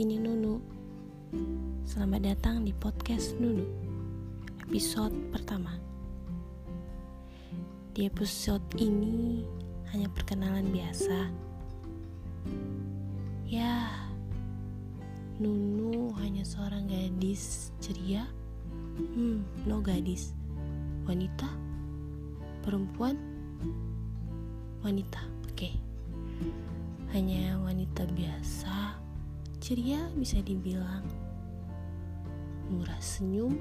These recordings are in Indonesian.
ini Nunu. Selamat datang di podcast Nunu, episode pertama. Di episode ini hanya perkenalan biasa. Ya, Nunu hanya seorang gadis ceria. Hmm, no gadis. Wanita? Perempuan? Wanita, oke. Okay. Hanya wanita biasa ceria bisa dibilang. Murah senyum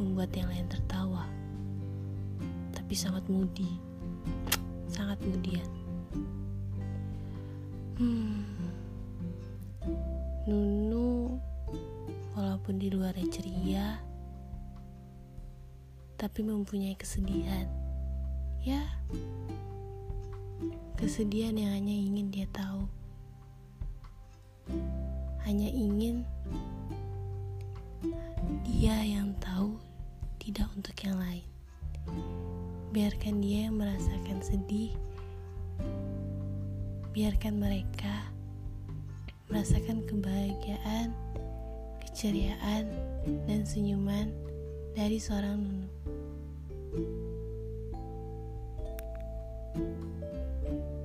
membuat yang lain tertawa tapi sangat mudi sangat mudian. Hmm Nunu walaupun di luar ceria tapi mempunyai kesedihan. Ya kesedihan yang hanya ingin dia tahu hanya ingin dia yang tahu, tidak untuk yang lain. Biarkan dia yang merasakan sedih, biarkan mereka merasakan kebahagiaan, keceriaan, dan senyuman dari seorang Nunu. Thank you.